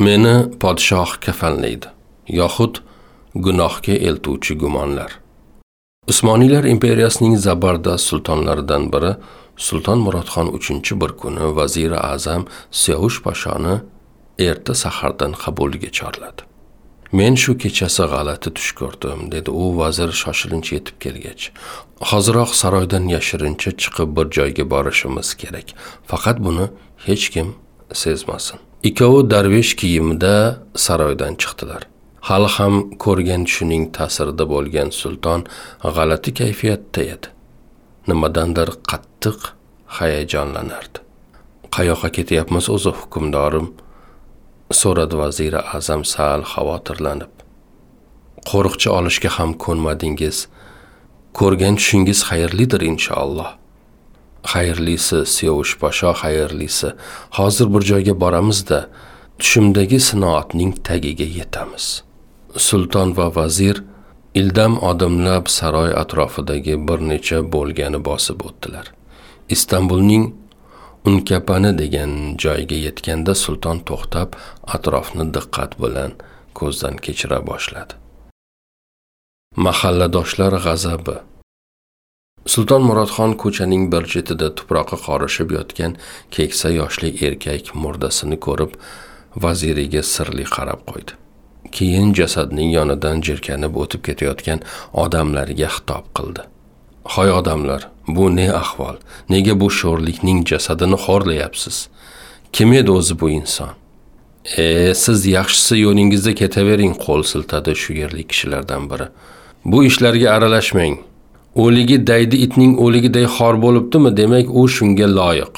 meni podshoh kafanlaydi yoxud gunohga eltuvchi gumonlar. Usmoniylar imperiyasining zabardast sultonlaridan biri sulton murodxon uchinchi bir kuni vaziri azam siyovush poshoni erta sahardan qabuliga chorladi. Men shu kechasi g'alati tush ko'rdim dedi u vazir shoshilinch yetib kelgach. Hoziroq saroydan yashirincha chiqib bir joyga borishimiz kerak. Faqat buni hech kim sezmasin. Ikkovi darvesh kiyimida saroydan chiqdilar. Hali ham ko'rgan tushining ta'sirida bo'lgan sulton g'alati kayfiyatda edi. Nimadandir qattiq hayajonlanardi. Qayoqqa ketyapmiz o'zi hukmdorim? So'radi vaziri azam sal xavotirlanib. Qo'riqchi olishga ham ko'nmadingiz. Ko'rgan tushingiz xayrlidir inshaalloh. Xayrlisi sevush posho xayrlisi. Hozir bir joyga boramizda tushimdagi sinoatning tagiga yetamiz. Sulton va vazir ildam odimlab saroy atrofidagi bir necha bo'lgani bosib o'tdilar. Istanbulning unkapani degan joyga yetganda sulton to'xtab atrofni diqqat bilan ko'zdan kechira boshladi. Mahalladoshlar g'azabi. Sulton murodxon ko'chaning bir chetida tuproqqa qorishib yotgan keksa yoshli erkak murdasini ko'rib vaziriga sirli qarab qo'ydi. Keyin jasadning yonidan jirkanib o'tib ketayotgan odamlarga xitob qildi. Hoy odamlar bu ne ahvol? Nega bu sho'rlikning jasadini xo'rlayapsiz? Kim edi o'zi bu inson? E siz yaxshisi yo'lingizda ketavering qo'l siltadi shu yerlik kishilardan biri. Bu ishlarga aralashmang. O'ligi daydi itning o'ligiday xor bo'libdimi? Demak u shunga loyiq.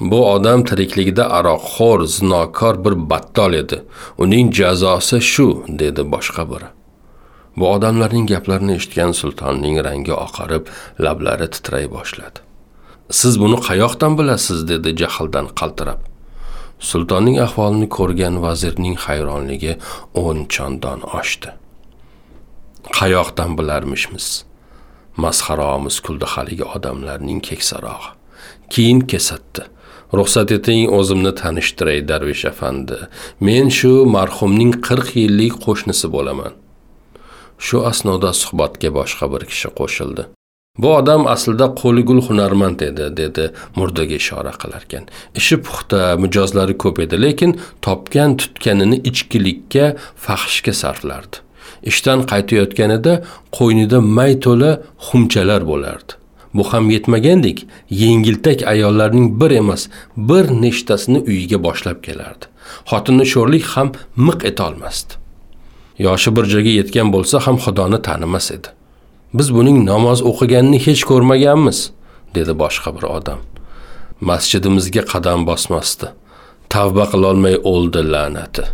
Bu odam tirikligida aroqxo'r zinokor bir battol edi. Uning jazosi shu dedi boshqa biri. Bu odamlarning gaplarini eshitgan sultonning rangi oqarib lablari titray boshladi. Siz buni qayoqdan bilasiz? dedi jahldan qaltirab. Sultonning ahvolini ko'rgan vazirning hayronligi o'n chondon oshdi. Qayoqdan bilarmishmiz? Masxaromiz kuldi haligi odamlarning keksarog'i. Keyin kesatdi. Ruxsat eting o'zimni tanishtiray darvesh afandi. Men shu marhumning qirq yillik qo'shnisi bo'laman. Shu asnoda suhbatga boshqa bir kishi qo'shildi. Bu odam aslida qo'li gul hunarmand edi dedi murdaga ishora qilarkan. Ishi puxta mijozlari ko'p edi lekin topgan tutganini ichkilikka fahshga sarflardi. Ishdan qaytayotganida qo'ynida may to'la xumchalar bo'lardi. Bu ham yetmagandek yengiltak ayollarning bir emas bir nechtasini uyiga boshlab kelardi. Xotini sho'rlik ham miq etolmasdi yoshi bir joyga yetgan bo'lsa ham xudoni tanimas edi. Biz buning namoz o'qiganini hech ko'rmaganmiz dedi boshqa bir odam. Masjidimizga qadam bosmasdi. Tavba qilolmay o'ldi la'nati.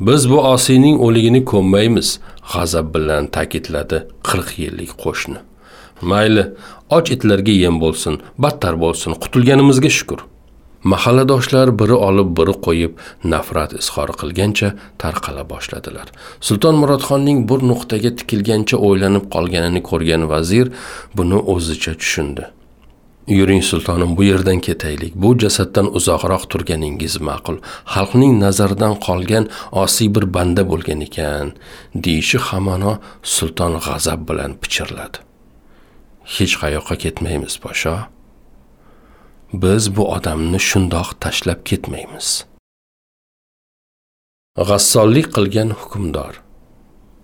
Biz bu osiyning o'ligini ko'mmaymiz g'azab bilan ta'kidladi qirq yillik qo'shni. Mayli och itlarga yem bo'lsin battar bo'lsin qutulganimizga shukur mahalladoshlar biri olib biri qo'yib nafrat izhor qilgancha tarqala boshladilar. Sulton murodxonning bir nuqtaga tikilgancha o'ylanib qolganini ko'rgan vazir buni o'zicha tushundi. Yuring sultonim bu yerdan ketaylik. Bu jasaddan uzoqroq turganingiz ma'qul. Xalqning nazaridan qolgan osiy bir banda bo'lgan ekan deyishi hamono sulton g'azab bilan pichirladi. Hech qayoqqa ketmaymiz podsho biz bu odamni shundoq tashlab ketmaymiz. G'assollik qilgan hukmdor.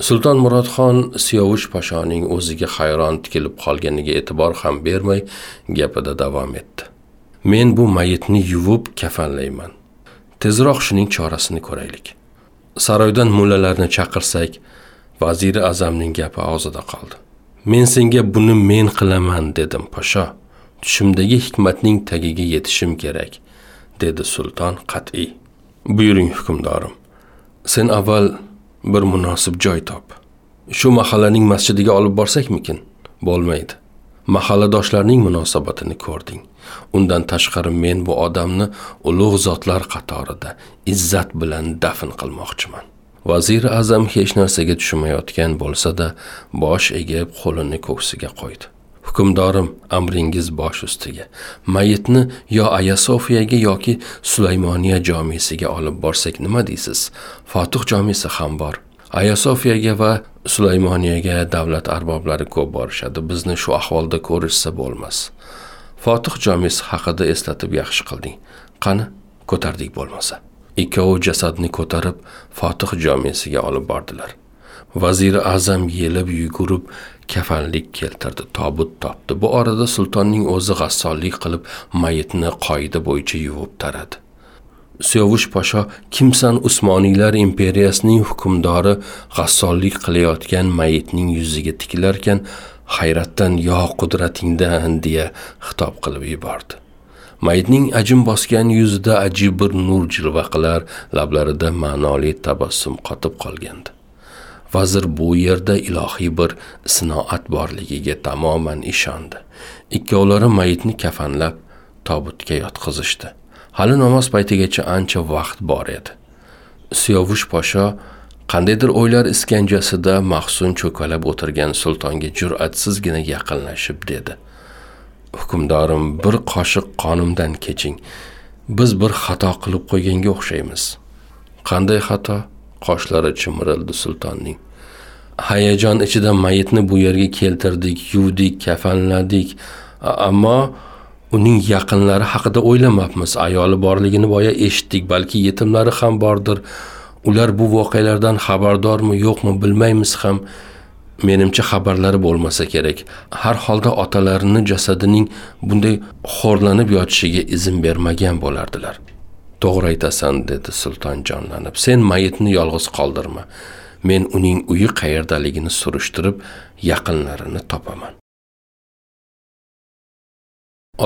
Sulton murodxon siyovush poshoning o'ziga hayron tikilib qolganiga e'tibor ham bermay gapida davom etdi. Men bu mayitni yuvib kafanlayman. Tezroq shuning chorasini ko'raylik. Saroydan mullalarni chaqirsak vaziri azamning gapi og'zida qoldi. Men senga buni men qilaman dedim posho tushimdagi hikmatning tagiga yetishim kerak dedi sulton qat'iy. Buyuring hukmdorim. Sen avval bir munosib joy top. Shu mahallaning masjidiga olib borsakmikin? Bo'lmaydi. Mahalladoshlarning munosabatini ko'rding. Undan tashqari men bu odamni ulug' zotlar qatorida izzat bilan dafn qilmoqchiman. Vazir azam hech narsaga tushunmayotgan bo'lsa-da bosh egib qo'lini ko'ksiga qo'ydi. Hukmdorim amringiz bosh ustiga. Mayitni yo ayasofiyaga yoki sulaymoniya jomisiga olib borsak nima deysiz? Fotih jomisi ham bor. Ayasofiyaga va sulaymoniyaga davlat arboblari ko'p borishadi. Bizni shu ahvolda ko'rishsa bo'lmas. Fotih jomisi haqida eslatib yaxshi qilding. Qani ko'tardik bo'lmasa. Ikkovi jasadni ko'tarib fotih jomisiga olib bordilar. Vaziri azam yelib yugurib kafanlik keltirdi. Tobut topdi. Bu orada sultonning o'zi g'assollik qilib mayitni qoida bo'yicha yuvib taradi. Suyovush posho kimsan Usmoniylar imperiyasining hukmdori g'assollik qilayotgan mayitning yuziga tikilarkan hayratdan yo qudratingdan deya xitob qilib yubordi. Mayitning ajim bosgan yuzida ajib bir nur jilva qilar lablarida ma'noli tabassum qotib qolgandi. Vazir bu yerda ilohiy bir sinoat borligiga tamoman ishondi. Ikkovlari mayitni kafanlab tobutga yotqizishdi. Hali namoz paytigacha ancha vaqt bor edi. Siyovush posho qandaydir o'ylar iskanjasida mahsun cho'kalab o'tirgan sultonga jur'atsizgina yaqinlashib dedi. Hukmdorim bir qoshiq qonimdan keching. Biz bir xato qilib qo'yganga o'xshaymiz. Qanday xato? Qoshlari chimirildi sultonning. Hayajon ichida mayitni bu yerga keltirdik yuvdik kafanladik. Ammo uning yaqinlari haqida o'ylamabmiz ayoli borligini boya eshitdik balki yetimlari ham bordir. Ular bu voqealardan xabardormi yo'qmi bilmaymiz ham. Menimcha xabarlari bo'lmasa kerak. Har holda otalarini jasadining bunday xo'rlanib yotishiga izn bermagan bo'lardilar. To'g'ri aytasan dedi sulton jonlanib. Sen mayitni yolg'iz qoldirma. Men uning uyi qayerdaligini surishtirib yaqinlarini topaman.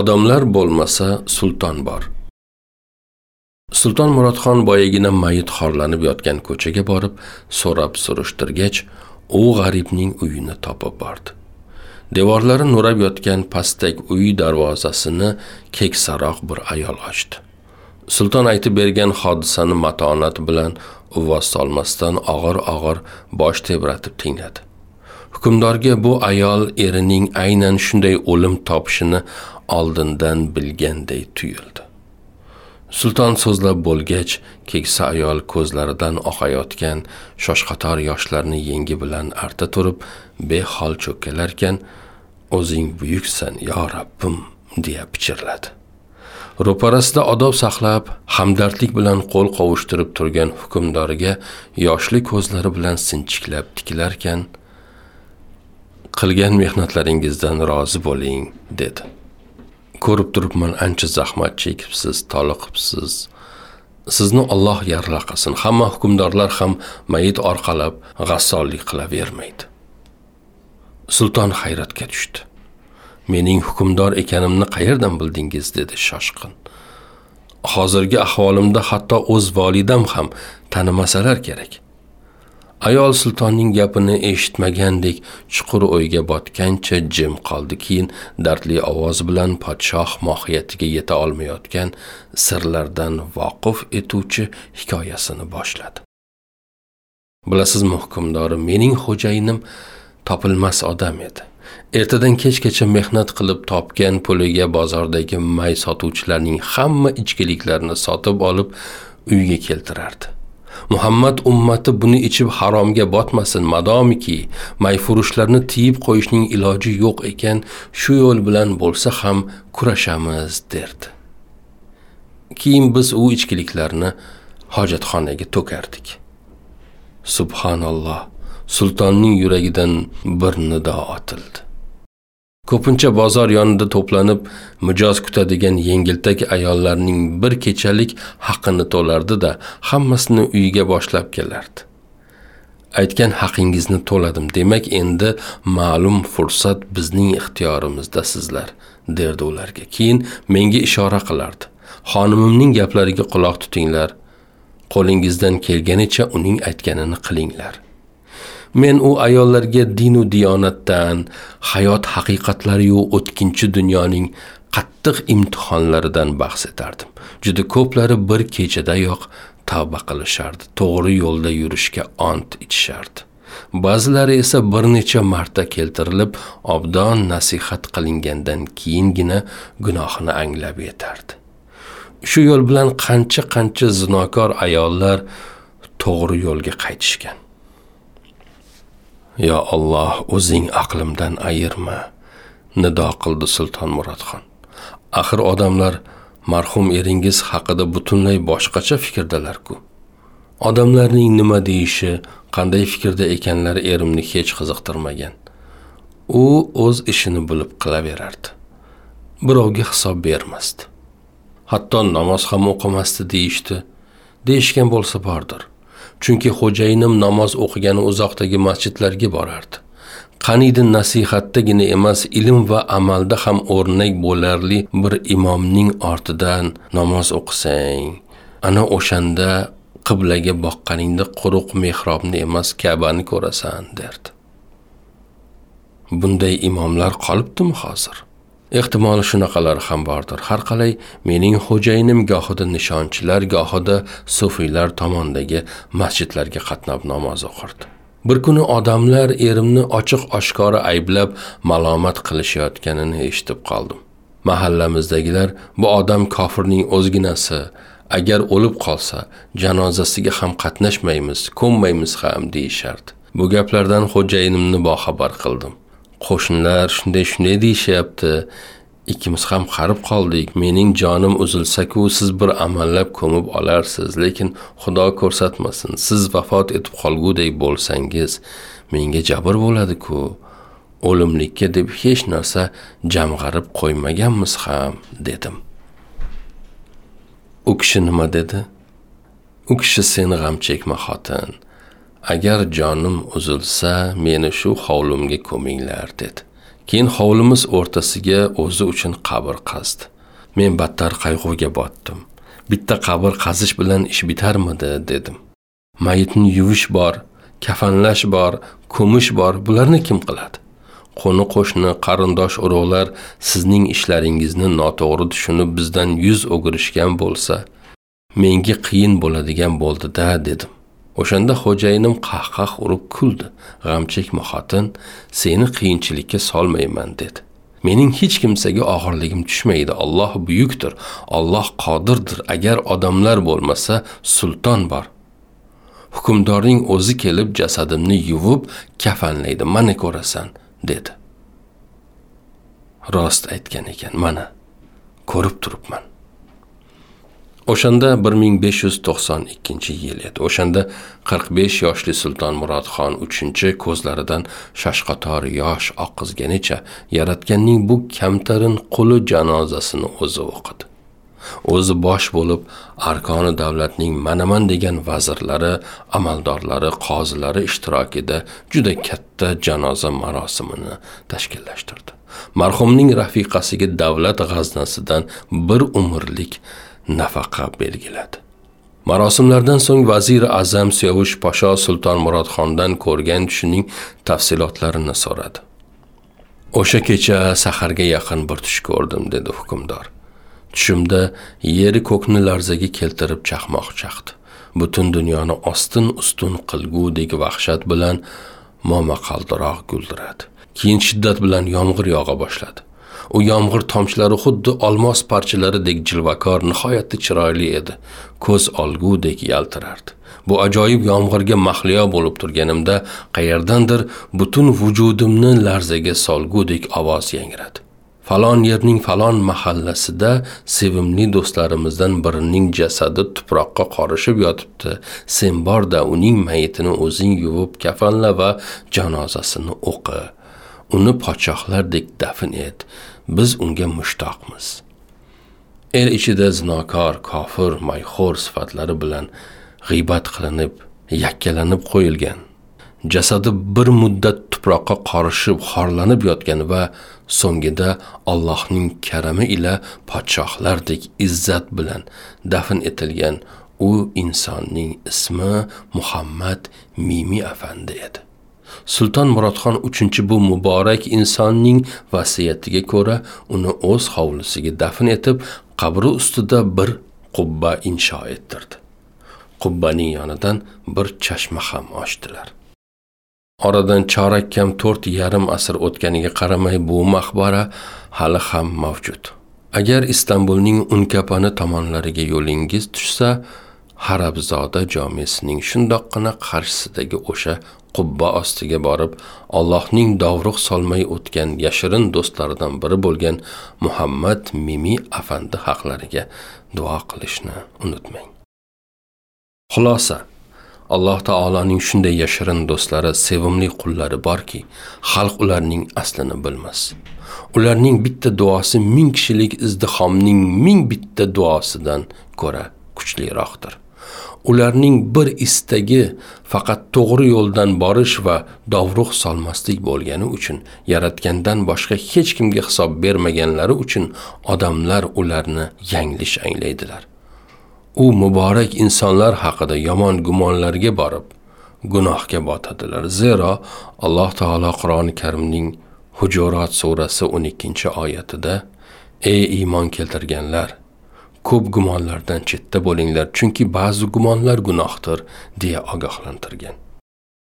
Odamlar bo'lmasa sulton bor. Sulton murodxon boyagina mayit xorlanib yotgan ko'chaga borib so'rab surishtirgach u g'aribning uyini topib bordi. Devorlari nurab yotgan pastak uy darvozasini keksaroq bir ayol ochdi. Sulton aytib bergan hodisani matonat bilan uvvos solmasdan og'ir og'ir bosh tebratib tingladi. Hukmdorga bu ayol erining aynan shunday o'lim topishini oldindan bilganday tuyuldi. Sulton so'zlab bo'lgach keksa ayol ko'zlaridan oqayotgan shoshqator yoshlarni yengi bilan arta turib behol cho'kkalarkan o'zing buyuksan yo rabbim deya pichirladi. Ro'parasida odob saqlab hamdardlik bilan qo'l qovushtirib turgan hukmdoriga yoshli ko'zlari bilan sinchiklab tikilarkan qilgan mehnatlaringizdan rozi bo'ling dedi. Ko'rib turibman ancha zahmat chekibsiz toliqibsiz. Sizni olloh yarlaqasin hamma hukmdorlar ham mayit orqalab g'assollik qilavermaydi. Sulton hayratga tushdi. Mening hukmdor ekanimni qayerdan bildingiz? dedi shoshqin. Hozirgi ahvolimda hatto o'z volidam ham tanimasalar kerak. Ayol sultonning gapini eshitmagandek chuqur o'yga botgancha jim qoldi. Keyin dardli ovoz bilan podshoh mohiyatiga yeta olmayotgan sirlardan voqif etuvchi hikoyasini boshladi. Bilasizmi hukmdori mening xo'jayinim topilmas odam edi. Ertadan kechgacha mehnat qilib topgan puliga bozordagi may sotuvchilarning hamma ichkiliklarni sotib olib uyga keltirardi. Muhammad ummati buni ichib haromga botmasin madomiki mayfurushlarni tiyib qo'yishning iloji yo'q ekan shu yo'l bilan bo'lsa ham kurashamiz derdi. Keyin biz u ichkiliklarni hojatxonaga to'kardik. Subhanalloh sultonning yuragidan bir nido otildi. Ko'pincha bozor yonida to'planib mijoz kutadigan yengiltak ayollarning bir kechalik haqini to'lardi da hammasini uyiga boshlab kelardi. Aytgan haqingizni to'ladim demak endi ma'lum fursat bizning ixtiyorimizda sizlar derdi ularga. Keyin menga ishora qilardi. Xonimimning gaplariga quloq tutinglar qo'lingizdan kelganicha uning aytganini qilinglar. Men u ayollarga dinu diyonatdan hayot haqiqatlariyu o'tkinchi dunyoning qattiq imtihonlaridan bahs etardim. Juda ko'plari bir kechadayoq tavba qilishardi to'g'ri yo'lda yurishga ont ichishardi. Ba'zilari esa bir necha marta keltirilib obdon nasihat qilingandan keyingina gunohini anglab yetardi. Shu yo'l bilan qancha qancha zinokor ayollar to'g'ri yo'lga qaytishgan. Yo olloh o'zing aqlimdan ayirma. Nido qildi sulton murodxon. Axir odamlar marhum eringiz haqida butunlay boshqacha fikrdalar-ku. Odamlarning nima deyishi qanday fikrda ekanlari erimni hech qiziqtirmagan. U o'z ishini bilib qilaverardi. Birovga hisob bermasdi. Hatto namoz ham o'qimasdi deyishdi. Deyishgan bo'lsa bordir. Chunki xo'jayinim namoz o'qigani uzoqdagi masjidlarga borardi. Qaniydi nasihatdagina emas ilm va amalda ham o'rnak bo'larli bir imomning ortidan namoz o'qisang. Ana o'shanda qiblaga boqqaningda quruq mehrobni emas kabani ko'rasan derdi. Bunday imomlar qolibdimi hozir? Ehtimol shunaqalar ham bordir. Har qalay mening xo'jayinim gohida nishonchilar gohida sufiylar tomondagi masjidlarga qatnab namoz o'qirdi. Bir kuni odamlar erimni ochiq oshkora ayblab malomat qilishayotganini eshitib qoldim. Mahallamizdagilar bu odam kofirning o'zginasi. Agar o'lib qolsa janozasiga ham qatnashmaymiz ko'mmaymiz ham deyishardi. Bu gaplardan xo'jayinimni boxabar qildim. Qo'shnilar shunday shunday deyishyapti. Ikkimiz ham qarib qoldik. Mening jonim uzilsaku siz bir amallab ko'mib olarsiz. Lekin xudo ko'rsatmasin siz vafot etib qolgudek bo'lsangiz menga jabr bo'ladi-ku. O'limlikka deb hech narsa jamg'arib qo'ymaganmiz ham dedim. U kishi nima dedi? U kishi sen g'am chekma xotin. Agar jonim uzilsa meni shu hovlimga ko'minglar dedi. Keyin hovlimiz o'rtasiga o'zi uchun qabr qazdi. Men battar qayg'uga botdim. Bitta qabr qazish bilan ish bitarmidi dedim. Mayitni yuvish bor kafanlash bor ko'mish bor bularni kim qiladi? Qo'ni qo'shni qarindosh urug'lar sizning ishlaringizni noto'g'ri tushunib bizdan yuz o'girishgan bo'lsa menga qiyin bo'ladigan bo'ldi-da dedim. O'shanda xo'jayinim qahqah urib kuldi. G'am chekma xotin seni qiyinchilikka solmayman dedi. Mening hech kimsaga og'irligim tushmaydi. Olloh buyukdir. Olloh qodirdir. Agar odamlar bo'lmasa sulton bor. Hukmdorning o'zi kelib jasadimni yuvib kafanlaydi. Mana ko'rasan dedi. Rost aytgan ekan mana ko'rib turibman. O'shanda 1592 yil edi. O'shanda 45 yoshli sulton murodxon uchinchi ko'zlaridan shashqator yosh oqizganicha yaratganning bu kamtarin quli janozasini o'zi o'qidi. O'zi bosh bo'lib arkoni davlatning manaman degan vazirlari amaldorlari qozilari ishtirokida juda katta janoza marosimini tashkillashtirdi. Marhumning rafiqasiga davlat g'aznasidan bir umrlik nafaqa belgiladi. Marosimlardan so'ng vazir azam sevush posho sulton murodxondan ko'rgan tushining tafsilotlarini so'radi. O'sha kecha saharga yaqin bir tush ko'rdim dedi hukmdor. Tushimda yeri ko'kni larzaga keltirib chaqmoq chaqdi. Butun dunyoni ostin ustun qilgudek vahshat bilan momaqaldiroq guldiradi. Keyin shiddat bilan yomg'ir yog'a boshladi. U yomg'ir tomchilari xuddi olmos parchalaridek jilvakor nihoyatda chiroyli edi. Ko'z olgudek yaltirardi. Bu ajoyib yomg'irga mahliyo bo'lib turganimda qayerdandir butun vujudimni larzaga solgudek ovoz yangradi. Falon yerning falon mahallasida sevimli do'stlarimizdan birining jasadi tuproqqa qorishib yotibdi. Sen borda uning mayitini o'zing yuvib kafanla va janozasini o'qi. Uni podshohlardek dafn et. Biz unga mushtoqmiz. El ichida zinokor kofir mayxo'r sifatlari bilan g'iybat qilinib yakkalanib qo'yilgan. Jasadi bir muddat tuproqqa qorishib xorlanib yotgan va so'ngida Allohning karami ila podshohlardek izzat bilan dafn etilgan u insonning ismi Muhammad Mimi afandi edi. Sulton murodxon uchinchi bu muborak insonning vasiyatiga ko'ra uni o'z hovlisiga dafn etib qabri ustida bir qubba insho ettirdi qubbaning yonidan bir chashma ham ochdilar Oradan chorak kam to'rt yarim asr o'tganiga qaramay bu maqbara hali ham mavjud. Agar Istanbulning Unkapani tomonlariga yo'lingiz tushsa, Harabzoda jomesining shundoqqina qarshisidagi o'sha qubba ostiga borib, Allohning dovruq solmay o'tgan yashirin do'stlaridan biri bo'lgan Muhammad Mimi afandi haqlariga duo qilishni unutmang. Xulosa Alloh taoloning shunday yashirin do'stlari, sevimli qullari borki, xalq ularning aslini bilmas. Ularning bitta duosi ming kishilik izdihomning ming bitta duosidan ko'ra kuchliroqdir. Ularning bir istagi faqat to'g'ri yo'ldan borish va dovruq solmaslik bo'lgani uchun yaratgandan boshqa hech kimga hisob bermaganlari uchun odamlar ularni yanglish anglaydilar. U muborak insonlar haqida yomon gumonlarga borib gunohga botadilar. Zero alloh taolo qur'oni karimning hujurot surasi 12 oyatida ey iymon keltirganlar ko'p gumonlardan chetda bo'linglar chunki ba'zi gumonlar gunohdir deya ogohlantirgan.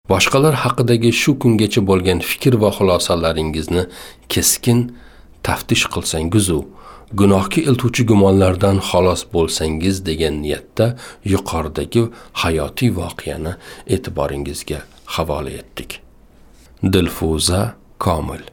Boshqalar haqidagi shu kungacha bo'lgan fikr va xulosalaringizni keskin taftish qilsangizu gunohga iltuvchi gumonlardan xalos bo'lsangiz degan niyatda yuqoridagi hayotiy voqeani e'tiboringizga havola etdik. Dilfuza komil